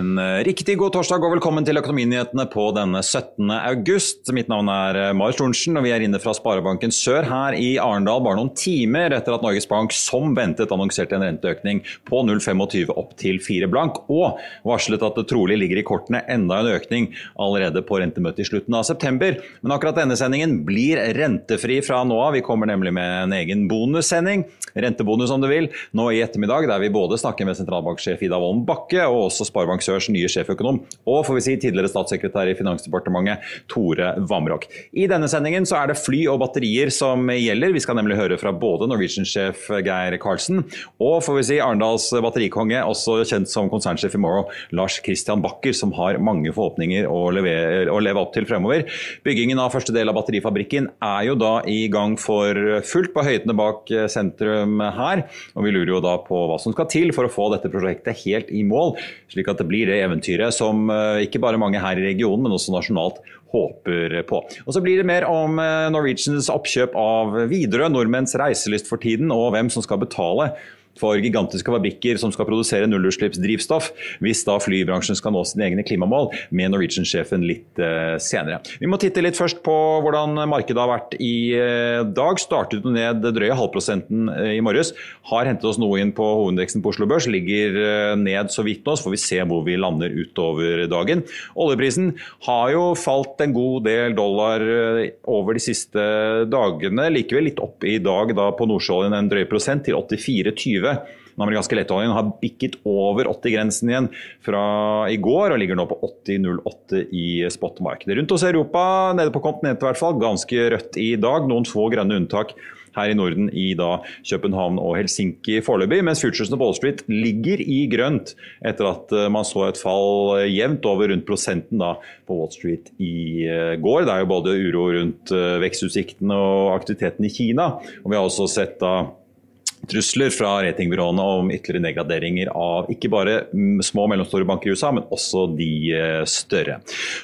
En eh, riktig god torsdag og velkommen til Økonominyhetene på denne 17. august. Mitt navn er eh, Marius Thorensen, og vi er inne fra Sparebanken Sør her i Arendal bare noen timer etter at Norges Bank som ventet annonserte en renteøkning på 0,25 opp til 4 blank, og varslet at det trolig ligger i kortene enda en økning allerede på rentemøtet i slutten av september. Men akkurat denne sendingen blir rentefri fra nå av. Vi kommer nemlig med en egen bonussending, rentebonus om du vil, nå i ettermiddag, der vi både snakker med sentralbanksjef Ida Wolden Bakke og også Sparebank Sørs nye sjeføkonom, og får vi si tidligere statssekretær i Finansdepartementet Tore Vamrok. I denne sendingen så er det fly og batterier som gjelder. Vi skal nemlig høre fra både Norwegian-sjef Geir Karlsen og får vi si Arendals batterikonge, også kjent som konsernsjef i Morrow, Lars Christian Bakker, som har mange forhåpninger å leve, å leve opp til fremover. Byggingen av første del av batterifabrikken er jo da i gang for fullt på høydene bak sentrum her. og Vi lurer jo da på hva som skal til for å få dette prosjektet helt i mål, slik at det blir det eventyret som eh, ikke bare mange her i regionen, men også nasjonalt håper på. Og Så blir det mer om eh, Norwegians oppkjøp av Widerøe, nordmenns reiselyst for tiden, og hvem som skal betale for gigantiske fabrikker som skal produsere nullutslippsdrivstoff, hvis da flybransjen skal nå sine egne klimamål, med Norwegian-sjefen litt uh, senere. Vi må titte litt først på hvordan markedet har vært i uh, dag. Startet ned drøye halvprosenten uh, i morges. Har hentet oss noe inn på hovedindeksen på Oslo Børs. Ligger ned så vidt nå, så får vi se hvor vi lander utover dagen. Oljeprisen har jo falt en god del dollar over de siste dagene. Likevel litt opp i dag da på nordsjøoljen en drøy prosent til 84,20 20. Den amerikanske lettoljen har bikket over 80-grensen igjen fra i går, og ligger nå på 80,08 i spotmarkedet. Rundt hos Europa, nede på kontinentet i hvert fall, ganske rødt i dag. Noen få grønne unntak her i Norden i da København og Helsinki foreløpig, mens futuresene på Wall Street ligger i grønt etter at eh, man så et fall jevnt over rundt prosenten da på Wall Street i eh, går. Det er jo både uro rundt eh, vekstutsiktene og aktiviteten i Kina, og vi har også sett da trusler fra ratingbyråene om ytterligere nedgraderinger av ikke bare mm, små og mellomstore banker i USA, men også de eh, større.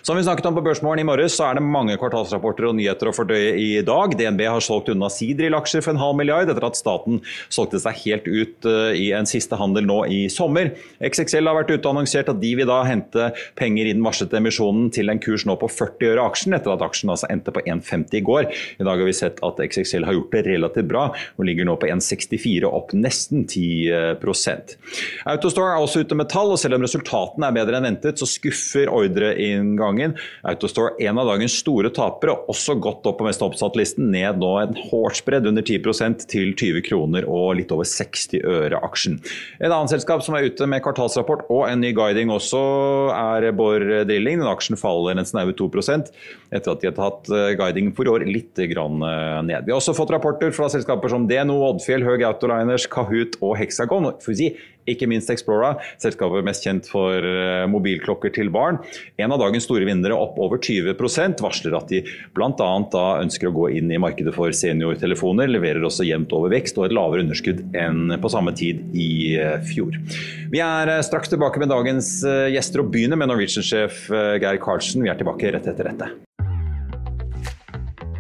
Som vi snakket om på Børsmorgen i morges, så er det mange kvartalsrapporter og nyheter å fordøye i dag. DNB har solgt unna Sidril-aksjer for en halv milliard etter at staten solgte seg helt ut eh, i en siste handel nå i sommer. XXL har vært ute og annonsert at de vil da hente penger i den varslede emisjonen til en kurs nå på 40 øre aksjen, etter at aksjen altså endte på 1,50 i går. I dag har vi sett at XXL har gjort det relativt bra og ligger nå på 1,64 4 opp nesten 10 Autostore er også ute med tall, og selv om resultatene er bedre enn ventet, så skuffer ordreinngangen. Autostore, en av dagens store tapere, også gått opp på mest oppsatt-listen, ned nå en hårsbredd under 10% til 20 kroner og litt over 60 øre aksjen. Et annet selskap som er ute med kvartalsrapport og en ny guiding også, er Borr Drilling. Den aksjen faller en snaue 2 etter at de har tatt guiding guidingen for i år litt eh, ned. Vi har også fått rapporter fra selskaper som DNO, Oddfjell, Høg Autoliners, Kahoot og Hexagon. Si, ikke minst Explora, selskapet mest kjent for eh, mobilklokker til barn. En av dagens store vinnere, opp over 20% varsler at de bl.a. ønsker å gå inn i markedet for seniortelefoner. Leverer også jevnt over vekst og et lavere underskudd enn på samme tid i eh, fjor. Vi er eh, straks tilbake med dagens gjester og begynner med Norwegian-sjef Geir Karlsen. Vi er tilbake rett etter dette.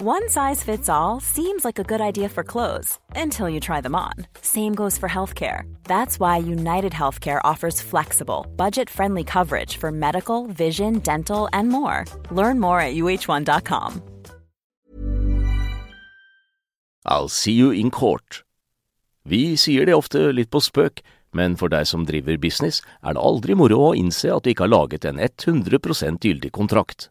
One size fits all seems like a good idea for clothes until you try them on. Same goes for healthcare. That's why United Healthcare offers flexible, budget friendly coverage for medical, vision, dental, and more. Learn more at uh1.com. I'll see you in court. Vi sier det ofte litt på spøk, men for deg som driver business, er det aldri moro å innse at du ikke har laget en 100 gyldig kontrakt.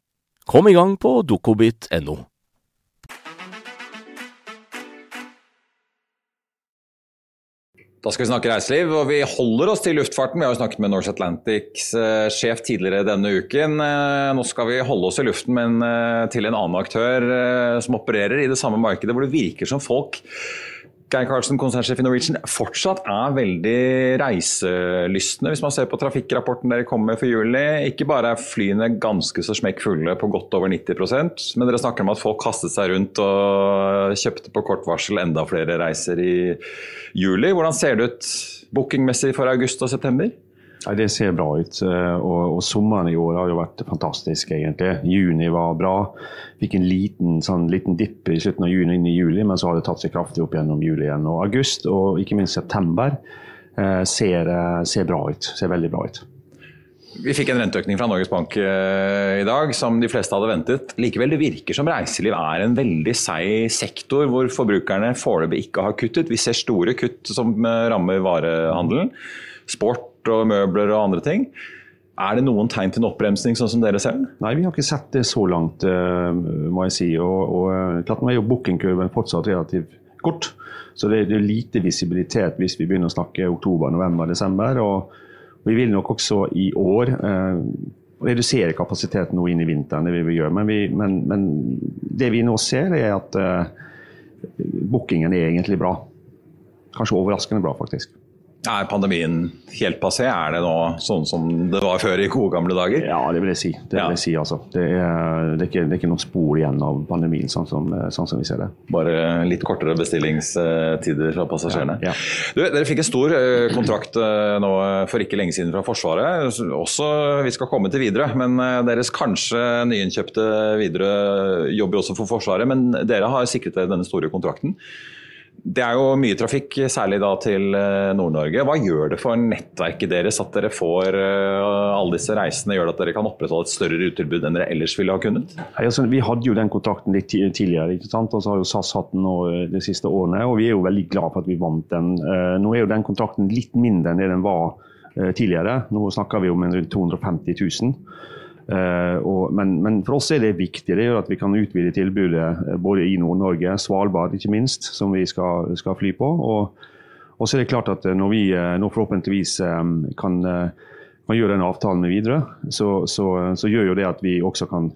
Kom i gang på dokobit.no. Da skal vi snakke reiseliv, og vi holder oss til luftfarten. Vi har jo snakket med Norse Atlantics eh, sjef tidligere denne uken. Eh, nå skal vi holde oss i luften, men eh, til en annen aktør som opererer i det samme markedet, hvor det virker som folk Geir Karlsen, konsernsjef i Norwegian, fortsatt er veldig reiselystne. Hvis man ser på trafikkrapporten dere kom med for juli, ikke bare er flyene ganske så smekkfulle på godt over 90% men dere snakker om at folk kastet seg rundt og kjøpte på kort varsel enda flere reiser i juli. Hvordan ser det ut bookingmessig for august og september? Ja, det ser bra ut. Eh, og, og, sommeren i år har jo vært fantastisk, egentlig. Juni var bra. Fikk en liten, sånn, liten dipp i slutten av juni inn i juli, men så har det tatt seg kraftig opp gjennom juli igjen. Og august og ikke minst september eh, ser, eh, ser, bra ut. Ser veldig bra ut. Vi fikk en renteøkning fra Norges Bank i dag som de fleste hadde ventet. Likevel, det virker som reiseliv er en veldig seig sektor hvor forbrukerne foreløpig ikke har kuttet. Vi ser store kutt som rammer varehandelen. Sport og møbler og andre ting. Er det noen tegn til en oppbremsing, sånn som dere den? Nei, vi har ikke sett det så langt, eh, må jeg si. Og, og eh, klart Nå er jo bookingkurven fortsatt relativt kort, så det er lite visibilitet hvis vi begynner å snakke oktober, november, desember. Og vi vil nok også i år eh, redusere kapasiteten nå inn i vinteren. det vi vil gjøre. Men, vi, men, men det vi nå ser, er at eh, bookingen er egentlig bra. Kanskje overraskende bra, faktisk. Er pandemien helt passé? Er det nå sånn som det var før i gode gamle dager? Ja, det vil jeg si. Det, vil jeg si altså. det, er, det, er ikke, det er ikke noen spor igjen av pandemien, sånn som, sånn som, vi ser det. Bare litt kortere bestillingstider fra passasjerene. Ja, ja. Du, dere fikk en stor eh, kontrakt eh, nå for ikke lenge siden fra Forsvaret. Også, vi skal komme til Widerøe, men eh, deres kanskje nyinnkjøpte Widerøe jobber også for Forsvaret. Men dere har sikret dere denne store kontrakten. Det er jo mye trafikk, særlig da til eh, Nord-Norge. Hva gjør det for nettverket deres at dere får eh, alle disse reisene? Gjør det at dere kan opprettholde et større rutetilbud enn dere ellers ville ha kunnet? Altså, vi hadde jo den kontrakten litt tidligere, ikke sant? og så har jo SAS hatt den eh, de siste årene. og Vi er jo veldig glad for at vi vant den. Nå er jo den kontrakten litt mindre enn det den var tidligere. Nå snakker vi om rundt 250 000. Uh, og, men, men, for oss er det viktig det gjør at vi kan utvide tilbudet uh, både i Nord-Norge, Svalbard ikke minst, som vi skal, skal fly på. Og, og, så er det klart at uh, når vi nå forhåpentligvis kan, kan, gjøre den avtalen med Widerøe, så, så, så, gjør jo det at vi også kan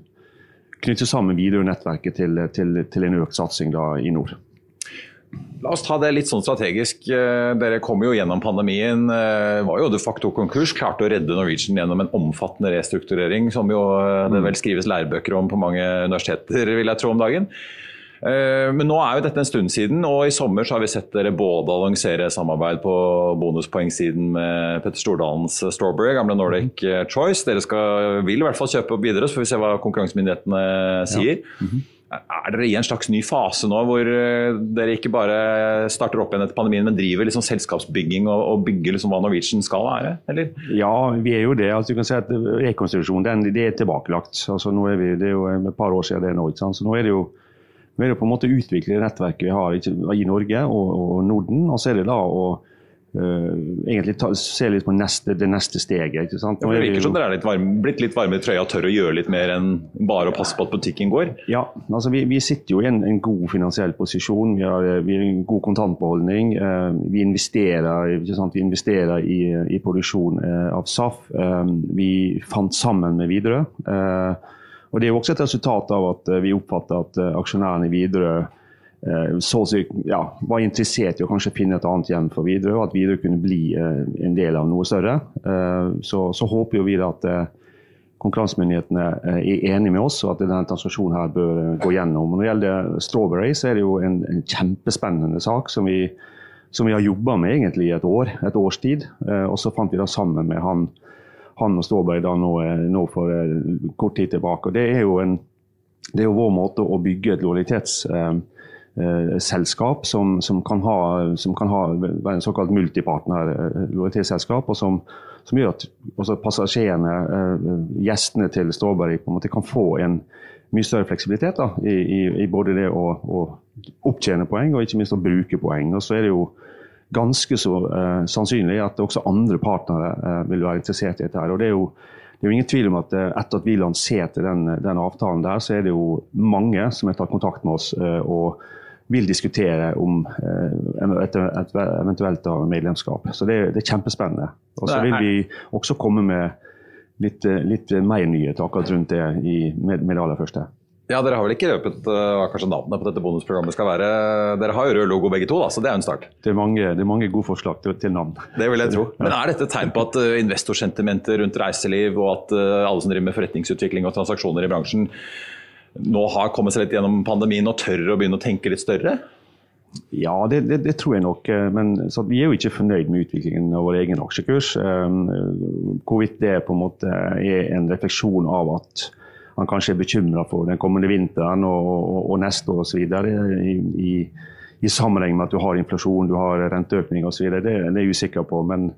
knytte sammen Widerøe-nettverket til, til, til, en økt satsing da, i nord. La oss ta det litt sånn strategisk. Eh, dere kom jo gjennom pandemien. Eh, var jo de facto konkurs. Klarte å redde Norwegian gjennom en omfattende restrukturering, som jo eh, det vel skrives lærebøker om på mange universiteter, vil jeg tro om dagen. Men nå er jo dette en stund siden, og i sommer så har vi sett dere både annonsere samarbeid på bonuspoengsiden med Petter Stordalens Strawberry, gamle Nordic Choice. Dere skal, vil i hvert fall kjøpe opp videre, så får vi se hva konkurransemyndighetene sier. Ja. Mm -hmm. Er dere i en slags ny fase nå, hvor eh, dere ikke bare starter opp igjen etter pandemien, men driver liksom selskapsbygging og, og bygger liksom hva Norwegian skal være? eller? Ja, vi er jo det. Altså, du kan si at Rekonstruksjonen det er tilbakelagt. Altså, nå er vi, det er jo et par år siden det nå. ikke sant? Så nå er det jo vi er det på en måte å utvikle nettverket vi har i Norge og, og Norden. Og så er det da å egentlig ta, se litt på neste, det neste steget. ikke sant? Ja, det virker som dere er litt varme, blitt litt varme i trøya og tør å gjøre litt mer enn bare å passe på at butikken går? Ja, altså vi, vi sitter jo i en, en, god finansiell posisjon. Vi har, vi har en god kontantbeholdning. Uh, vi investerer, vi investerer i, i, produksjon av SAF. vi fant sammen med Widerøe. og Det er jo også et resultat av at vi oppfatter at aksjonærene i Widerøe Eh, si ja, var interessert i å kanskje finne et annet hjem for Widerøe, og at Widerøe kunne bli eh, en del av noe større. Eh, så, så håper vi at konkurransemyndighetene er enige med oss, og at denne transaksjonen her bør gå gjennom. Når det gjelder Strawberry, så er det jo en, en kjempespennende sak som vi, som vi har jobba med egentlig i et år, et års tid. Og så fant vi da sammen med han, han og Strawberry da nå, nå, for kort tid tilbake. Og det er jo, en, det er jo vår måte å bygge et lojalitets... Eh, selskap som, som, kan ha, som kan ha være en såkalt multipartner eh, og som, som, gjør at passasjerene, eh, gjestene til Strawberry, på en måte kan få en mye større fleksibilitet da, i, i, i, både det å, å, opptjene poeng og ikke minst å bruke poeng. Og så er det jo ganske så uh, sannsynlig at også andre partnere uh, vil være interessert i dette. her, og det er jo det er jo ingen tvil om at etter at vi lanserte den, den, avtalen der, så er det jo mange som har tatt kontakt med oss og vil diskutere om eh, et, eventuelt medlemskap. Så det, det er kjempespennende. Og så vil vi også komme med litt, litt mer nyheter akkurat rundt det i, med, med det aller første. Ja, Dere har vel ikke røpet uh, hva kanskje navnet på dette bonusprogrammet skal være? Dere har jo rød logo begge to, da, så det er en start. Det er mange, det er mange gode forslag til, til, navn. Det vil jeg tro. Men Er dette et tegn på at uh, investorsentimentet rundt reiseliv og at uh, alle som driver med forretningsutvikling og transaksjoner i bransjen nå har kommet seg litt gjennom pandemien og tør å begynne å tenke litt større? Ja, det, det, det tror jeg nok. Eh, men vi er jo ikke fornøyd med utviklingen av vår egen aksjekurs. Eh, hvorvidt det på en måte er en refleksjon av at han kanskje er bekymra for den kommende vinteren og, og, og neste år osv. I, i, I sammenheng med at du har inflasjon, du har renteøkning osv. Det, det er jeg usikker på. men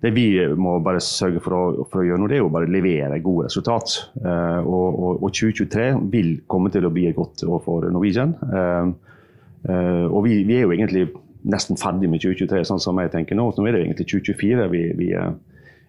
det vi må bare sørge for å, for å, gjøre nå, det er jo bare levere gode resultat. Uh, og, og, og, 2023 vil komme til å bli et godt år for Norwegian. Uh, uh, og vi, vi, er jo egentlig nesten ferdig med 2023, sånn som jeg tenker nå. Så nå er det egentlig 2024 vi, vi,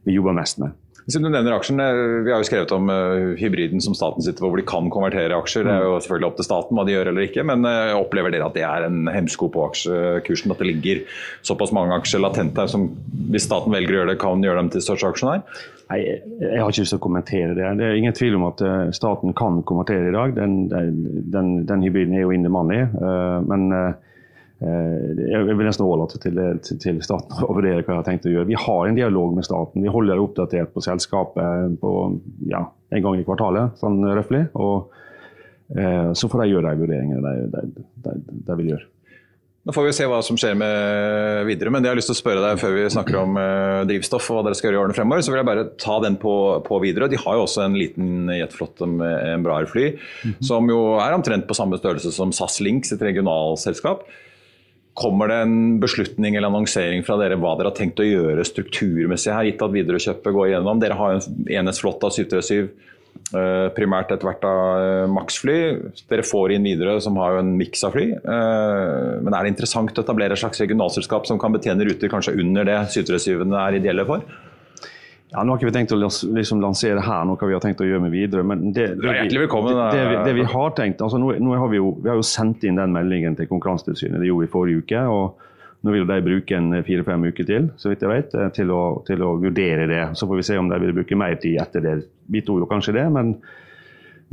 vi jobber mest med. Siden du nevner aksjene, Vi har jo skrevet om uh, hybriden som staten sitter på, hvor de kan konvertere aksjer. Det er jo selvfølgelig opp til staten hva de gjør eller ikke, men uh, opplever dere at det er en hemsko på aksjekursen? At det ligger såpass mange aksjer latent her som hvis staten velger å gjøre det, kan gjøre dem til største aksjonær? Nei, Jeg har ikke lyst til å kommentere det. Det er ingen tvil om at staten kan konvertere i dag. Den, den, den hybriden er jo in the money. men Eh, jeg vil nesten overlate til, til, staten å vurdere hva jeg har tenkt å gjøre. Vi har en dialog med staten. Vi holder oppdatert på selskapet på, ja, en gang i kvartalet, sånn røftlig. Og eh, så får de gjøre de vurderingene de, de, de, vil gjøre. Nå får vi se hva som skjer med videre, men jeg har lyst til å spørre deg før vi snakker om eh, drivstoff og hva dere skal gjøre i årene fremover, så vil jeg bare ta den på, på videre. De har jo også en liten jetflåte med en Braer-fly, mm -hmm. som jo er omtrent på samme størrelse som SAS Link et regionalselskap. Kommer det en beslutning eller annonsering fra dere hva dere har tenkt å gjøre strukturmessig her, gitt at Widerøe-kjøpet går igjennom? Dere har en enhetsflåte av 737, eh, primært etter hvert av eh, Max-fly. Dere får inn Widerøe, som har en miks av fly. Eh, men er det interessant å etablere et slags regionalselskap som kan betjene ruter kanskje under det 737-ene er ideelle for? Ja, Nå har ikke vi tenkt å liksom lansere her noe vi har tenkt å gjøre med videre. men det, det, vi, det, det, det vi, har tenkt, altså nå, nå, har vi, jo, vi har jo sendt inn den meldingen til Konkurransetilsynet. Det gjorde vi forrige uke. og Nå vil de bruke en fire-fem uker til så vidt jeg vet, til å, til å, vurdere det. Så får vi se om de vil bruke mer tid etter det. Vi tror jo kanskje det, men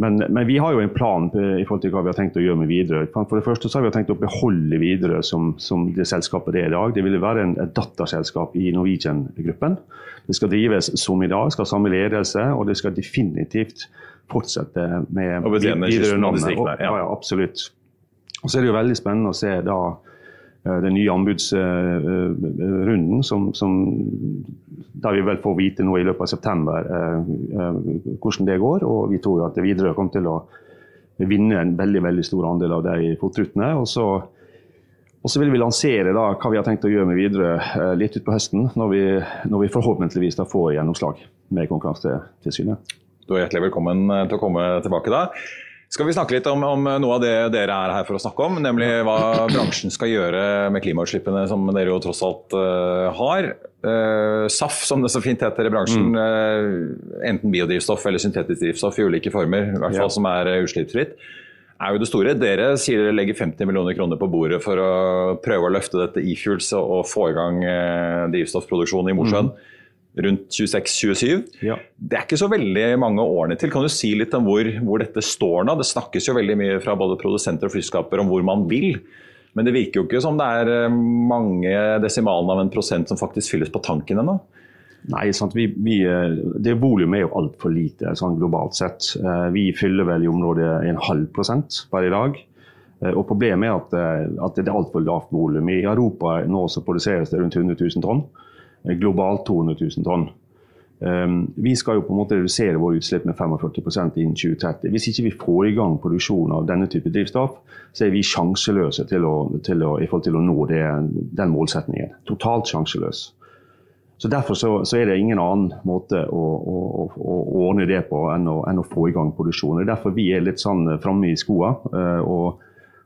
men, men, vi har jo en plan i forhold til hva vi har tenkt å gjøre med Widerøe. For det første så har vi tenkt å beholde Widerøe som, som, det selskapet det er i dag. Det vil være en, et datterselskap i Norwegian-gruppen. Det skal drives som i dag, skal ha samme ledelse, og det skal definitivt fortsette med Widerøe-navnet. Ja. ja, absolutt. Og så er det jo veldig spennende å se da den nye anbudsrunden, som, som, der vi vel får vite nå i løpet av september eh, eh, hvordan det går. Og vi tror at Widerøe kommer til å vinne en veldig veldig stor andel av de FOT-rutene. Og så, og så vil vi lansere da, hva vi har tenkt å gjøre med Widerøe litt utpå høsten, når vi, når vi forhåpentligvis da får gjennomslag med Konkurransetilsynet. Du er hjertelig velkommen til å komme tilbake da. Skal vi snakke litt om, om, noe av det dere er her for å snakke om, nemlig hva bransjen skal gjøre med klimautslippene som dere jo tross alt uh, har. Uh, SAF, som det så fint heter i bransjen, uh, enten biodrivstoff eller syntetisk drivstoff i ulike former, i hvert fall ja. som er utslippsfritt, er jo det store. Dere sier dere legger 50 millioner kroner på bordet for å prøve å løfte dette e-fuels og få i gang drivstoffproduksjon i Mosjøen. Mm rundt 26-27. Ja. Det er ikke så veldig mange årene til. Kan du si litt om hvor, hvor, dette står nå? Det snakkes jo veldig mye fra både produsenter og flyskaper om hvor man vil. Men det virker jo ikke som det er eh, mange desimalene av en prosent som faktisk fylles på tanken ennå. Nei, vi, vi, eh, det volumet er jo altfor lite sånn globalt sett. Eh, vi fyller vel i området en halv prosent per i dag. Og Problemet er at, at det er altfor lavt volum. I Europa nå så produseres det rundt 100 000 tonn globalt 200 000 tonn. Um, vi skal jo på en måte redusere våre utslipp med 45% innen 2030. Hvis ikke vi får i gang produksjon av denne type drivstoff, så er vi sjanseløse til å, til å, i forhold til å nå det, den målsetningen. Totalt sjanseløse. Så Derfor så, så, er det ingen annen måte å, å, å ordne det på enn å, enn å, få i gang produksjon. Det er derfor vi er litt sånn framme i skoa uh, og,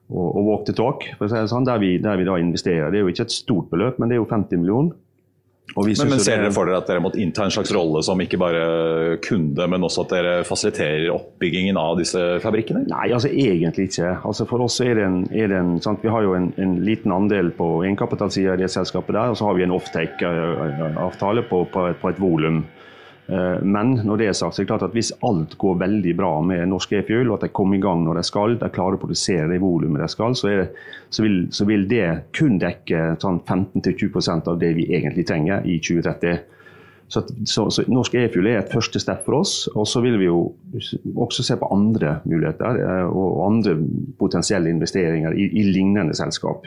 og, og walk the talk, for å si det sånn, der vi, der vi da investerer. Det er jo ikke et stort beløp, men det er jo 50 millioner. Men, men, Ser dere for dere at dere måtte innta en slags rolle som ikke bare kunde, men også at dere fasiliterer oppbyggingen av disse fabrikkene? Nei, altså egentlig ikke. Altså For oss er det en, er det en sant? Vi har jo en, en liten andel på egenkapitalsida i det selskapet der, og så har vi en offtake-avtale på, på, på, et volum. Eh, men når det er sagt, så er det klart at hvis alt går veldig bra med norsk e-fuel, og at de kommer i gang når de skal, de klarer å produsere det volumet de skal, så, det, så, vil, så, vil, det kun dekke sånn 15-20% av det vi egentlig trenger i 2030. Så, så, Norsk e-fuel er et første step for oss. Og så vil vi jo også se på andre muligheter eh, og andre potensielle investeringer i, i lignende selskap.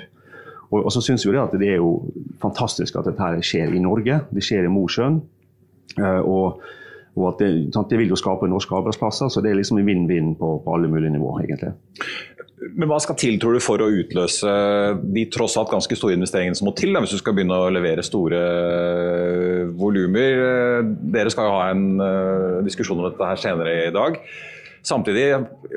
Og, og så synes vi det at det er jo fantastisk at dette skjer i Norge. Det skjer i Mosjøen. Eh, og, og at det, sant, det, vil jo skape norske arbeidsplasser, så det er liksom en vinn-vinn på, på, alle mulige nivåer, egentlig. Men Hva skal til tror du, for å utløse de tross alt ganske store investeringene som må til da, hvis du skal begynne å levere store eh, volumer? Eh, dere skal jo ha en diskusjon om dette her senere i dag. Samtidig,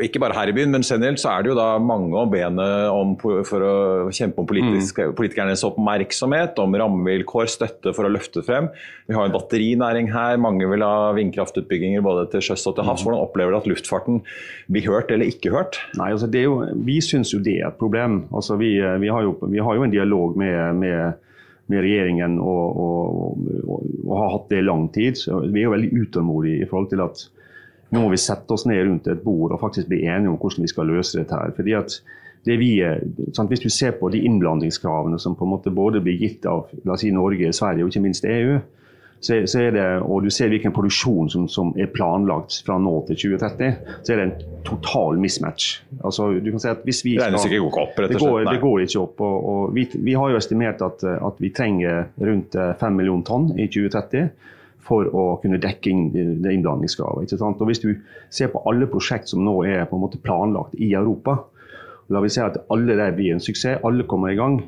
ikke bare her i byen, men generelt så er det jo da mange om benet om, for å kjempe om politisk, mm. politikernes oppmerksomhet, om rammevilkår, støtte for å løfte frem. Vi har en batterinæring her, mange vil ha vindkraftutbygginger både til sjøs og til havs. Mm. Hvordan opplever du at luftfarten blir hørt eller ikke hørt? Nei, altså jo, Vi syns jo det er et problem. Altså vi, vi, har, jo, vi har, jo, en dialog med, med med regjeringen og, og, og, og, har hatt det i lang tid. Så vi er jo veldig utålmodige i forhold til at nå må vi sette oss ned rundt et bord og faktisk bli enige om hvordan vi skal løse dette. her. Fordi at det vi, sant, Hvis du ser på de innblandingskravene som på en måte både blir gitt av la oss si Norge, Sverige og ikke minst EU, så, så er det, og du ser hvilken produksjon som, som, er planlagt fra nå til 2030, så er det en total mismatch. Altså, du kan si at hvis vi skal, det ikke går opp, rett og slett. Det går, det går ikke opp. og, og vi, vi, har jo estimert at, at vi trenger rundt 5 millioner tonn i 2030 for å kunne dekke inn det innblandingskravet. Og hvis du ser på alle prosjekt som nå er på en måte planlagt i Europa, la vi si at alle der blir en suksess, alle kommer i gang,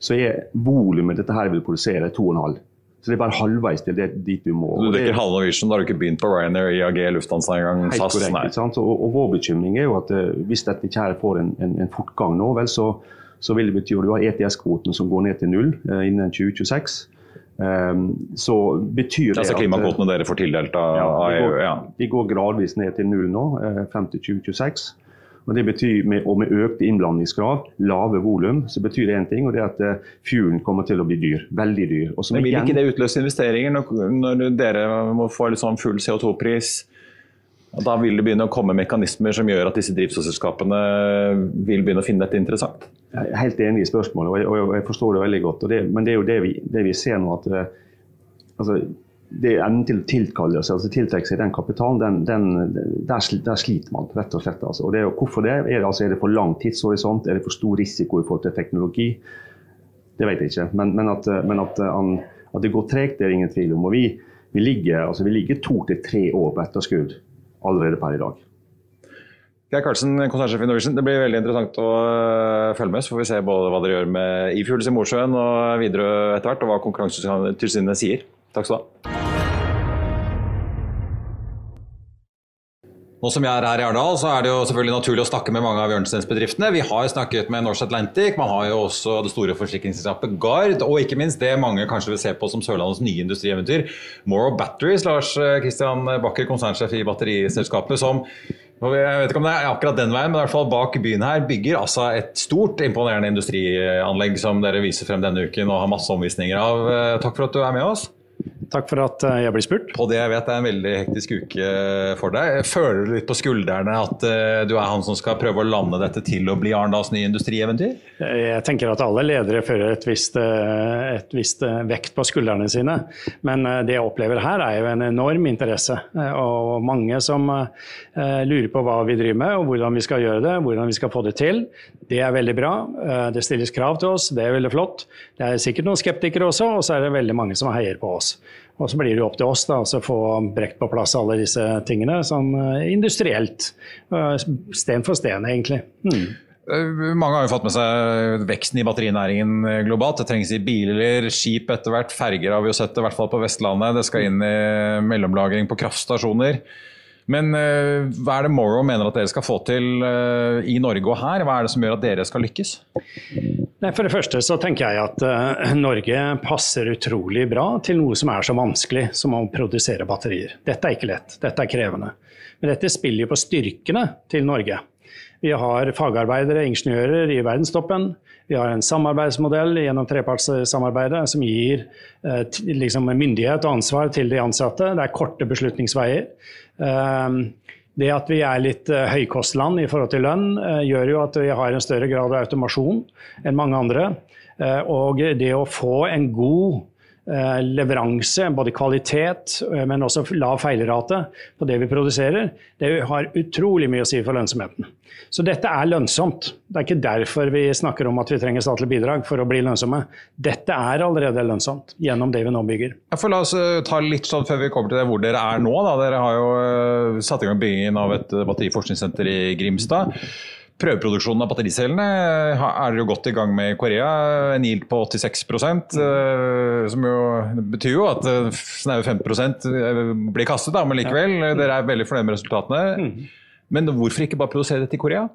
så er volumet dette her vil produsere 2,5. Så det er bare halvveis til det, dit du må. Du dekker halve Norwegian, da har du ikke begynt på Ryanair, IAG, Lufthansa engang? Helt SAS? Korrekt, og, og, vår bekymring er jo at uh, hvis dette ikke her får en, en, en fortgang nå, vel, så, så vil det bety at du har ETS-kvoten som går ned til null uh, innen 2026. Ehm, så betyr det altså Klimakvotene dere får tildelt av EU? Ja. De går gradvis ned til null nå, eh, frem til 2026. Og det betyr med, og med økte innblandingskrav, lave volum, så betyr det én ting, og det er at eh, fuelen kommer til å bli dyr. Veldig dyr. Men Vil ikke det utløse investeringer når, når dere må få sånn full CO2-pris? Da vil det begynne å komme mekanismer som gjør at disse drivstofselskapene vil begynne å finne dette interessant? Jeg er helt enig i spørsmålet, og jeg, forstår det veldig godt. Det, men det er jo det vi, det vi ser nå. at eh, altså, det Evnen til å tilkalle seg, altså tiltrekke seg den kapitalen, den, den, der, der, sliter man rett og slett. Altså. Og det, hvorfor det? Er det, altså, er det for lang tidshorisont? Er det for stor risiko i forhold til teknologi? Det vet jeg ikke. Men, men, at, men at, an, at, det går tregt, det er ingen tvil om. Og vi, vi ligger, altså, vi ligger to til tre år på etterskudd allerede per i dag. Geir Karlsen, konsernsjef i Norwegian. Det blir veldig interessant å uh, følge med. Så får vi se både hva dere gjør med e-fuels i Mosjøen og videre etter hvert, og hva Konkurransetilsynet sier. Takk skal du ha. Nå som jeg er her i Arendal, så er det jo selvfølgelig naturlig å snakke med mange av hjørnesteinsbedriftene. Vi har snakket med Norse Atlantic, man har jo også det store forsikringsselskapet Gard, og ikke minst det mange kanskje vil se på som Sørlandets nye industrieventyr, Morrow Batteries. Lars Kristian Bakker, konsernsjef i batteriselskapet, som jeg vet ikke om det er akkurat den veien, men i hvert fall bak byen her bygger altså et stort, imponerende industrianlegg som dere viser frem denne uken og har masse omvisninger av. Takk for at du er med oss. Takk for at eh, jeg blir spurt. På det jeg vet det er en veldig hektisk uke for deg. Føler du litt på skuldrene at eh, du er han som skal prøve å lande dette til å bli Arendals nye industrieventyr? Jeg tenker at alle ledere fører et visst, eh, et visst vekt på skuldrene sine. Men det jeg opplever her er jo en enorm interesse. Og mange som lurer på hva vi driver med og hvordan vi skal gjøre det, hvordan vi skal få det til. Det er veldig bra. Det stilles krav til oss, det er veldig flott. Det er sikkert noen skeptikere også, og så er det veldig mange som heier på oss. Og så blir det jo opp til oss da, å få brekt på plass alle disse tingene sånn uh, industrielt. Uh, sten for sten, egentlig. Mm. Mange har jo fått med seg veksten i batterinæringen globalt. Det trengs i biler, skip etter hvert. Ferger har vi jo sett i hvert fall på Vestlandet. Det skal inn i mellomlagring på kraftstasjoner. Men hva er det Morrow mener at dere skal få til i Norge og her? Hva er det som gjør at dere skal lykkes? Nei, for det første så tenker jeg at uh, Norge passer utrolig bra til noe som er så vanskelig som å produsere batterier. Dette er ikke lett, dette er krevende. Men dette spiller jo på styrkene til Norge. Vi har fagarbeidere, ingeniører i verdenstoppen. Vi har en samarbeidsmodell gjennom trepartssamarbeidet som gir uh, liksom myndighet og ansvar til de ansatte. Det er korte beslutningsveier. Uh, det at vi er litt uh, høykostland i forhold til lønn, uh, gjør jo at vi har en større grad av automasjon enn mange andre. Uh, og det å få en god leveranse, både kvalitet, men også lav feilrate på det vi produserer, det har utrolig mye å si for lønnsomheten. Så dette er lønnsomt. Det er ikke derfor vi snakker om at vi trenger statlig bidrag for å bli lønnsomme. Dette er allerede lønnsomt gjennom det vi nå bygger. Ja, la oss eh, ta litt sånn før vi kommer til det, hvor dere er nå. Da. Dere har jo satt i gang byggingen av et batteriforskningssenter i Grimstad. Prøveproduksjonen av battericellene er jo godt i gang med i Korea. En yield på 86% som jo betyr jo at snaue 5% blir kastet, da, men likevel. Dere er veldig fornøyd med resultatene. Mm. Men hvorfor ikke bare produsere dette i Korea?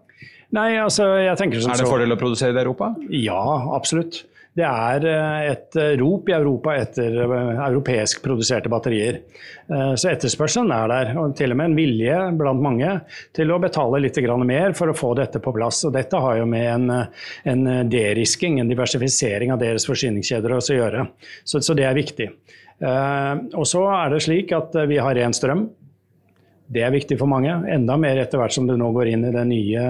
Nei, altså, jeg tenker som så... Er det en fordel å produsere det i Europa? Ja, absolutt. Det er eh, et eh, rop i Europa etter eh, europeisk produserte batterier. Så etterspørselen er der, og til og med en vilje blant mange til å betale litt mer for å få dette på plass. Og dette har jo med en, en derisking, en diversifisering av deres forsyningskjeder å gjøre. Så, så det er viktig. Og så er det slik at vi har ren strøm. Det er viktig for mange, enda mer etter hvert som det nå går inn i de nye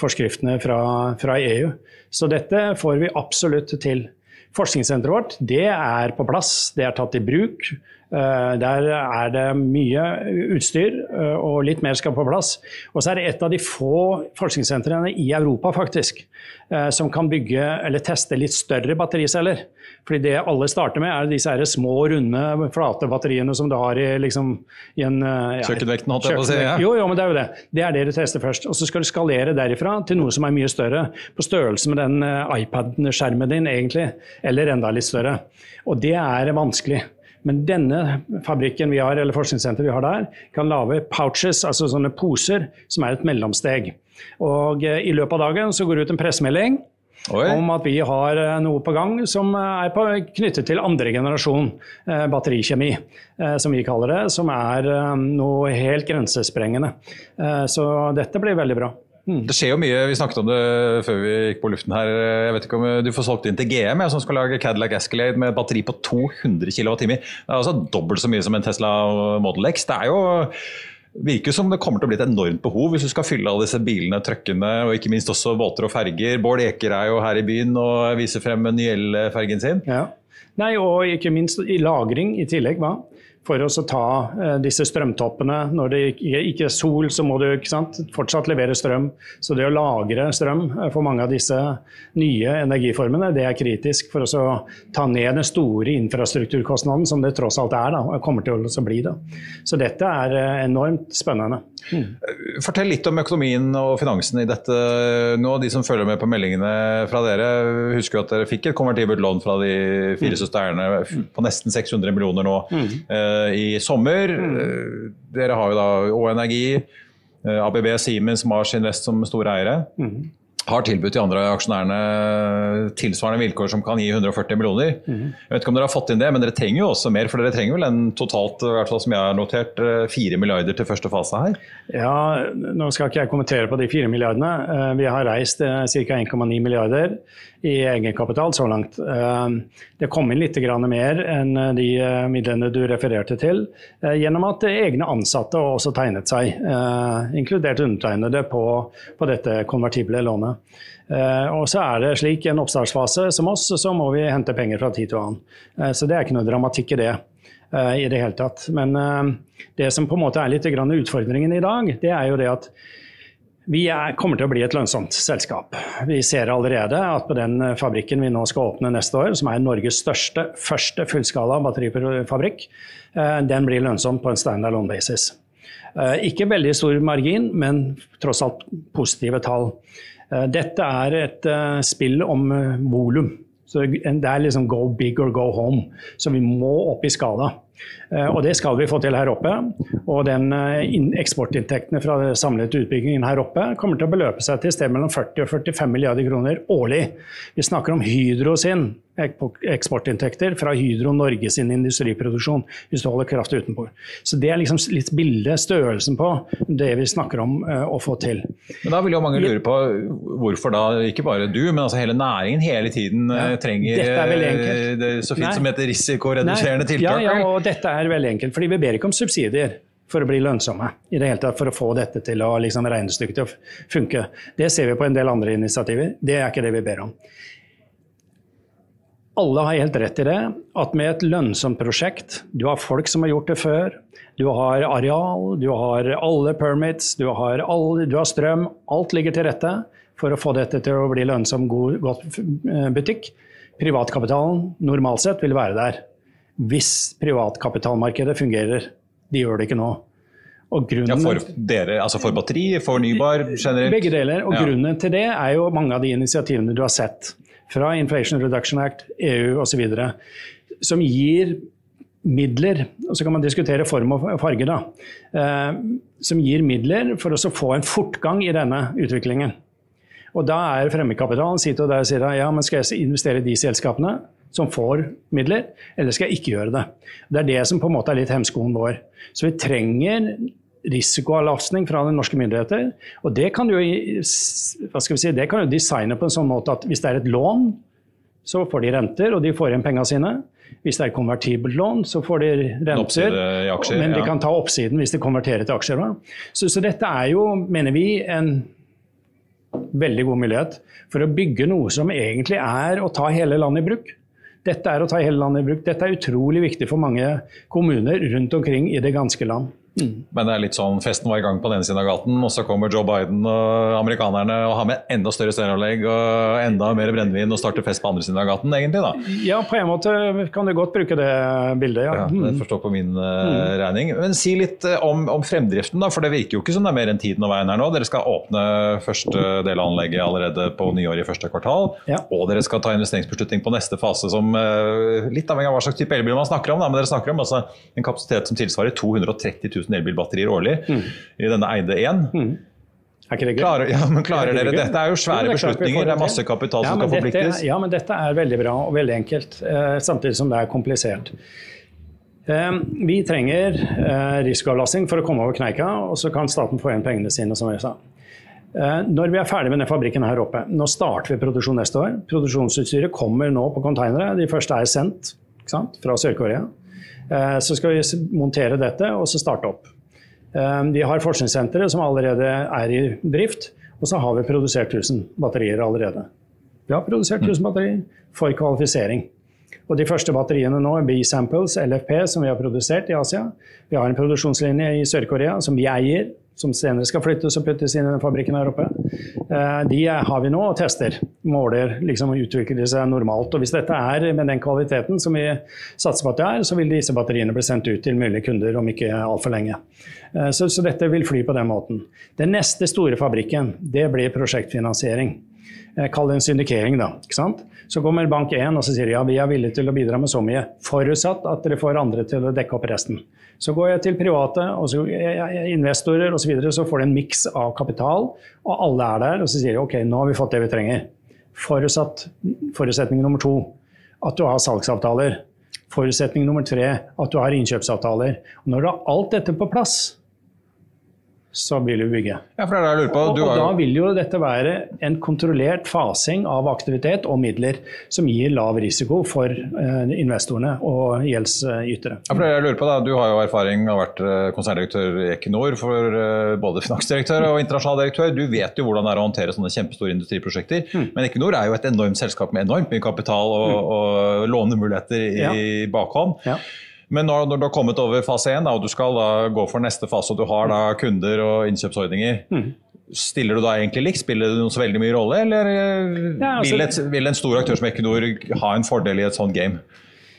forskriftene fra, fra EU. Så dette får vi absolutt til. Forskningssenteret vårt det er på plass, det er tatt i bruk. Eh, der er det mye utstyr, eh, og litt mer skal på plass. Og så er det et av de få forskningssentrene i Europa faktisk, eh, som kan bygge eller teste litt større battericeller. Fordi det alle starter med, er disse små, runde, flate batteriene som du har i, liksom, i en ja, Kjøkkenvekten, holdt jeg på å si. Ja. Jo, jo, men det er jo det. Det er det du tester først. Og så skal du skalere derifra til noe som er mye større. På størrelse med den iPad-skjermen din, egentlig. Eller enda litt større. Og det er vanskelig. Men denne fabrikken vi har, eller forskningssenteret vi har der, kan lage pouches, altså sånne poser, som er et mellomsteg. Og eh, I løpet av dagen så går det ut en pressemelding Oi. om at vi har eh, noe på gang som er på, knyttet til andre generasjon eh, batterikjemi, eh, som vi kaller det. Som er eh, noe helt grensesprengende. Eh, så dette blir veldig bra. Mm. Det skjer jo mye, Vi snakket om det før vi gikk på luften her. Jeg vet ikke om Du får solgt inn til GM, som skal lage Cadillac Escalade med batteri på 200 kWt. Det er altså dobbelt så mye som en Tesla Model X. Det er jo virker som det kommer til å bli et enormt behov hvis du skal fylle alle disse bilene, trøkkene og ikke minst også båter og ferger. Bård Eker er jo her i byen og viser frem Nyell-fergen sin. Ja. Nei, og ikke minst i lagring i tillegg. hva? For å ta eh, disse strømtoppene. Når det ikke er sol, så må du sant, fortsatt levere strøm. Så det å lagre strøm eh, for mange av disse nye energiformene, det er kritisk for å ta ned den store infrastrukturkostnaden som det tross alt er, da, og kommer til å bli. Da. Så dette er eh, enormt spennende. Mm. Fortell litt om økonomien og finansen i dette nå. De som følger med på meldingene fra dere, husker at dere fikk et konvertibelt lån fra de fire mm. søstrene på nesten 600 millioner nå. Mm. Eh, i sommer. Mm. Eh, dere har jo da Å Energi. ABB Siemens, Mars Invest som store eiere. Mm har tilbudt de andre aksjonærene tilsvarende vilkår som kan gi 140 millioner. Mm. Jeg vet ikke om dere har fått inn det, men dere trenger jo også mer. For dere trenger vel en totalt, i hvert fall som jeg har notert, 4 eh, milliarder til første fase her? Ja, nå skal ikke jeg kommentere på de 4 milliardene. Eh, vi har reist eh, ca. 1,9 milliarder i egenkapital så langt. Det kom inn litt mer enn de midlene du refererte til, gjennom at egne ansatte også tegnet seg, inkludert undertegnede, på, dette konvertible lånet. Og så er det slik, en oppstartsfase som oss, så må vi hente penger fra tid til annen. Så det er ikke noe dramatikk i det. I det hele tatt. Men det som på en måte er litt utfordringen i dag, det er jo det at vi er, kommer til å bli et lønnsomt selskap. Vi ser allerede at på den fabrikken vi nå skal åpne neste år, som er Norges største første fullskala batterifabrikk, den blir lønnsom på en standalone basis. Ikke veldig stor margin, men tross alt positive tall. Eh, dette er et eh, spill om eh, volum. Så det er liksom go big or go home. Så vi må opp i skala. Og det skal vi få til her oppe. Og den eksportinntektene fra den samlede utbyggingen her oppe kommer til å beløpe seg til et sted mellom 40 og 45 milliarder kroner årlig. Vi snakker om Hydro sin eksportinntekter fra Hydro Norge sin industriproduksjon, hvis du holder kraft utenfor. Så Det er liksom litt bildet, størrelsen på det vi snakker om uh, å få til. Men Da vil jo mange lure på hvorfor da ikke bare du, men altså hele næringen hele tiden ja, trenger uh, det så fint Nei. som heter risikoreduserende tiltak? Ja, ja, og dette er veldig enkelt. fordi vi ber ikke om subsidier for å bli lønnsomme. i det hele tatt For å få dette til å liksom, regnestykket til å funke. Det ser vi på en del andre initiativer. Det er ikke det vi ber om alle har helt rett i det, at med et lønnsomt prosjekt Du har folk som har gjort det før. Du har areal, du har alle permits, du har, alle, du har strøm. Alt ligger til rette for å få dette til å bli lønnsom, god, godt eh, butikk. Privatkapitalen normalt sett vil være der. Hvis privatkapitalmarkedet fungerer. De gjør det ikke nå. ja, for dere, altså for batteri, fornybar generelt? Begge deler. Og ja. grunnen til det er jo mange av de initiativene du har sett fra Inflation Reduction Act, EU osv. som gir midler, og så kan man diskutere form og farge, da, eh, som gir midler for å få en fortgang i denne utviklingen. Og Da er fremmedkapitalen sitter der og sier ja, men skal jeg investere i de selskapene som får midler, eller skal jeg ikke gjøre det? Det er det som på en måte er litt hemskoen vår. Så vi trenger risikoavlastning fra norske myndigheter. Og det kan, jo, si, det kan jo designe på en sånn måte at hvis det er et lån, så får de renter, og de får igjen pengene sine. Hvis det er konvertibelt lån, så får de renter, aksjer, men de kan ta oppsiden hvis de konverterer til aksjer. Så, så, dette er jo, mener vi, en veldig god mulighet for å bygge noe som egentlig er å ta hele landet i bruk. Dette er å ta hele landet i bruk. Dette er utrolig viktig for mange kommuner rundt omkring i det ganske land. Mm. Men det er litt sånn festen var i gang på den siden av gaten, og så kommer Joe Biden og amerikanerne og har med enda større stereoanlegg og enda mer brennevin og starter fest på andre siden av gaten, egentlig. da. Ja, på en måte kan du godt bruke det bildet, ja. ja det mm. forstår på min uh, regning. Men si litt uh, om, om, fremdriften, da, for det virker jo ikke som det er mer enn tiden og veien her nå. Dere skal åpne første del av anlegget allerede på nyår i første kvartal, ja. og dere skal ta investeringsbeslutning på neste fase som uh, litt avhengig av hva slags type elbil man snakker om, da, men dere snakker om altså, en kapasitet som tilsvarer 230 000 000 elbilbatterier årlig mm. i denne eide 1. Mm. Er? Klarer, ja, men klarer dere Dette er jo svære det er beslutninger, det er masse kapital ja, som skal forpliktes. ja, men dette er veldig bra og veldig enkelt, eh, samtidig som det er komplisert. Eh, vi trenger eh, risikoavlastning for å komme over kneika, og så kan staten få igjen pengene sine, som jeg sa. Eh, når vi er ferdig med den fabrikken her oppe, nå starter vi produksjon neste år. Produksjonsutstyret kommer nå på containere. De første er sendt fra Sør-Korea. Eh, så skal vi montere dette og så starte opp. Eh, vi har forskningssenteret som allerede er i drift, og så har vi produsert 1000 batterier allerede. Vi har produsert 1000 batterier for kvalifisering. Og De første batteriene nå B-samples, LFP, som vi har produsert i Asia. Vi har en produksjonslinje i Sør-Korea som vi eier, som senere skal flyttes og puttes inn i den fabrikken her oppe. Eh, de har vi nå og tester. Måler liksom utvikler seg normalt. Og Hvis dette er med den kvaliteten som vi satser på at det er, så vil disse batteriene bli sendt ut til mulige kunder om ikke altfor lenge. Eh, så, så, dette vil fly på den måten. Den neste store fabrikken det blir prosjektfinansiering. Eh, kall det en syndikering, da. ikke sant? Så kommer bank 1 og så sier de, ja, vi er villige til å bidra med så mye, forutsatt at dere får andre til å dekke opp resten. Så går jeg til private og så, investorer osv., så, videre, så får du en miks av kapital, og alle er der. Og så sier de ok, nå har vi fått det vi trenger. Forutsatt, forutsetning nummer to at du har salgsavtaler. Forutsetning nummer tre at du har innkjøpsavtaler. Og når du har alt dette på plass, så vil vi bygge. Ja, for det er det jeg lurer på. og, og da vil jo dette være en kontrollert fasing av aktivitet og midler som gir lav risiko for uh, investorene og gjeldsytere. Ja, for det jeg lurer på da. Du har jo erfaring og vært uh, konserndirektør i Equinor for uh, både finansdirektør og internasjonal direktør. Du vet jo hvordan det er å håndtere sånne kjempestore industriprosjekter. Mm. Men Equinor er jo et enormt selskap med enormt mye kapital og, mm. og lånemuligheter i ja. bakhånd. Ja. Men når, når, du har kommet over fase 1 og du skal da gå for neste fase, og du har da kunder og innkjøpsordninger, mm. stiller du da egentlig likt? Spiller det noen så veldig mye rolle, eller eh, ja, altså, vil, et, vil, en stor aktør som Equinor ha en fordel i et sånt game?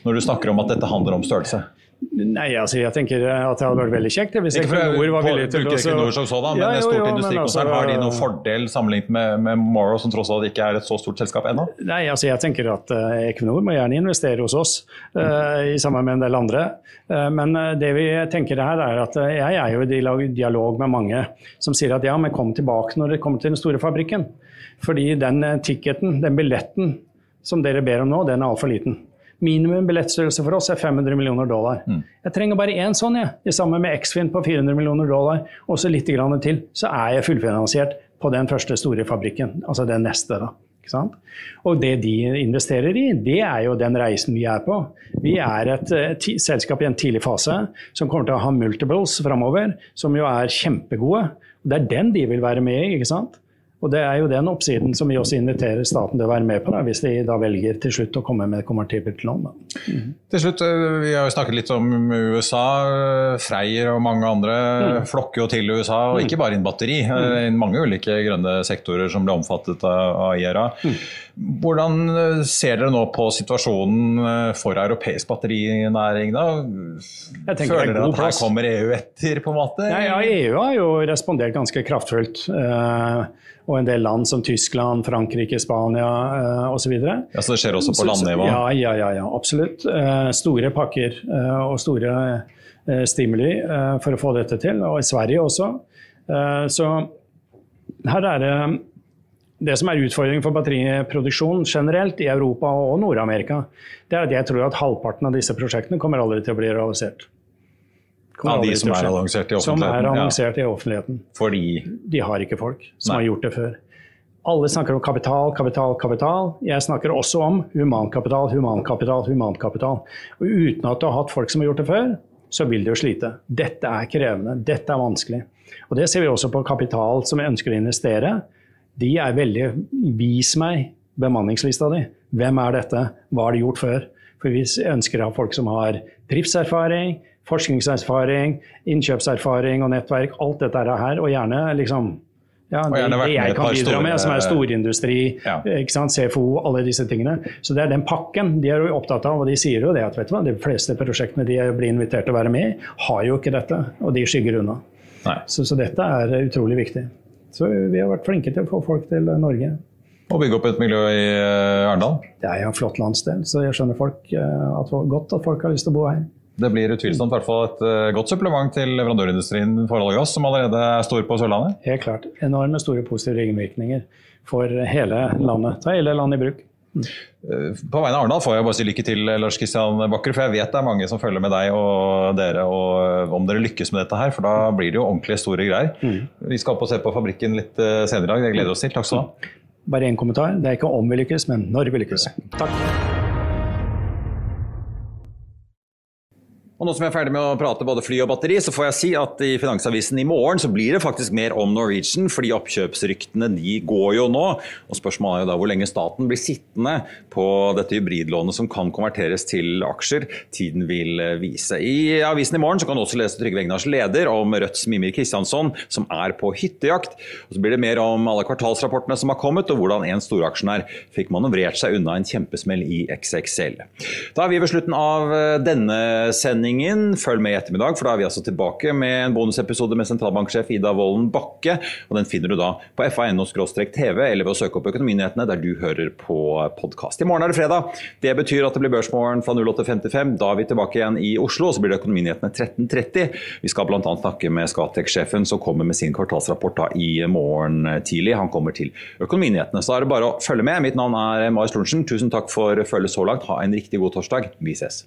Når du snakker om at dette handler om størrelse? Nei, altså jeg tenker at det hadde vært veldig kjekt hvis ikke Equinor var villig til å Equinor som sådan, men ja, jo, jo, stort industrikonsern, altså, har de noen fordel sammenlignet med, med Morrow, som tross alt ikke er et så stort selskap ennå? Nei, altså jeg tenker at uh, Equinor må gjerne investere hos oss, uh, i sammen med en del andre. Uh, men det vi tenker her er at jeg er jo i dialog med mange som sier at ja, men kom tilbake når det kommer til den store fabrikken. Fordi den ticketen, den billetten som dere ber om nå, den er altfor liten. Minimum billettstørrelse for oss er 500 millioner dollar. Mm. Jeg trenger bare én sånn, jeg. Ja. Sammen med X-Fin på 400 millioner dollar, og så litt til, så er jeg fullfinansiert på den første store fabrikken. Altså den neste, da. Og det de investerer i, det er jo den reisen vi er på. Vi er et uh, selskap i en tidlig fase som kommer til å ha multiples framover, som jo er kjempegode. Det er den de vil være med i. ikke sant? Og Det er jo den oppsiden som vi også inviterer staten til å være med på, da, hvis de da velger til slutt å komme med konvertibelt lån. Mm. Til slutt, eh, Vi har jo snakket litt om USA. Freyr og mange andre mm. flokker jo til USA, og ikke bare innen batteri. Mm. Innen mange ulike grønne sektorer som ble omfattet av IRA. Mm. Hvordan eh, ser dere nå på situasjonen for europeisk batterinæring? da? Føler dere at her kommer EU etter? på en måte? Ja, ja, EU har jo respondert ganske kraftfullt. Uh, og en del land som Tyskland, Frankrike, Spania osv. Ja, så det skjer også på landnivå? Ja, ja, ja, ja absolutt. Store pakker og store stimuli for å få dette til, og i Sverige også. så her er det det som er utfordringen for batteriproduksjon generelt i Europa og Nord-Amerika, det er at jeg tror at halvparten av disse prosjektene kommer aldri til å bli realisert. Av de som er annonsert i offentligheten? Som er annonsert ja. i offentligheten. Fordi? De har ikke folk som Nei. har gjort det før. Alle snakker om kapital, kapital, kapital. Jeg snakker også om humankapital, humankapital, humankapital. Og uten at du har hatt folk som har gjort det før, så vil du jo slite. Dette er krevende, dette er vanskelig. Og Det ser vi også på kapital som ønsker å investere. De er veldig Vis meg bemanningslista di. Hvem er dette? Hva har de gjort før? For vi ønsker å ha folk som har driftserfaring, forskningserfaring, innkjøpserfaring og nettverk. Alt dette her. Og gjerne liksom ja, det, det jeg kan bidra med, som er storindustri, ja. CFO, alle disse tingene. Så det er den pakken de er jo opptatt av, og de sier jo det at vet du hva, de fleste prosjektene de blir invitert til å være med i, har jo ikke dette, og de skygger unna. Så, så, dette er utrolig viktig. Så vi har vært flinke til å få folk til Norge. Og bygge opp et miljø i uh, Arendal? Det er jo en flott landsdel, så jeg skjønner folk, uh, at, godt at folk har lyst til å bo her. Det blir utvilsomt hvert fall et uh, godt supplement til leverandørindustrien for olje og gass, som allerede er stor på Sørlandet? Helt klart. Enorme store positive ringvirkninger for hele landet. Ta hele landet i bruk. Mm. På vegne av Arendal får jeg bare si lykke til, Lars Kristian Bakker. For jeg vet det er mange som følger med deg og dere og om dere lykkes med dette her. For da blir det jo ordentlig store greier. Mm. Vi skal opp og se på fabrikken litt eh, senere i dag. Det gleder oss til. Takk skal du ha. Bare én kommentar. Det er ikke om vi lykkes, men når vi lykkes. Takk. Og nå som jeg er ferdig med å prate både fly og batteri, så får jeg si at i Finansavisen i morgen så blir det faktisk mer om Norwegian, fordi oppkjøpsryktene de går jo nå. Og spørsmålet er jo da hvor lenge staten blir sittende på dette hybridlånet som kan konverteres til aksjer. Tiden vil vise. I avisen i morgen så kan du også lese Trygve Egnars leder om Rødts Mimir Kristiansson, som er på hyttejakt. Og så blir det mer om alle kvartalsrapportene som har kommet, og hvordan en storaksjonær fikk manøvrert seg unna en kjempesmell i XXL. Da er vi ved slutten av denne sendingen sendingen. Følg med i ettermiddag, for da er vi altså tilbake med en bonusepisode med sentralbanksjef Ida Wolden Bakke. og Den finner du da på fa.no-tv eller ved å søke opp Økonominyhetene der du hører på podkast. I morgen er det fredag. Det betyr at det blir Børsmorgen fra 08.55. Da er vi tilbake igjen i Oslo, og så blir det Økonominyhetene 13.30. Vi skal bl.a. snakke med Skatek-sjefen som kommer med sin kvartalsrapport da i morgen tidlig. Han kommer til Økonominyhetene. Så er det bare å følge med. Mitt navn er Marius Lorentzen. Tusen takk for følget så langt. Ha en riktig god torsdag. Vi ses.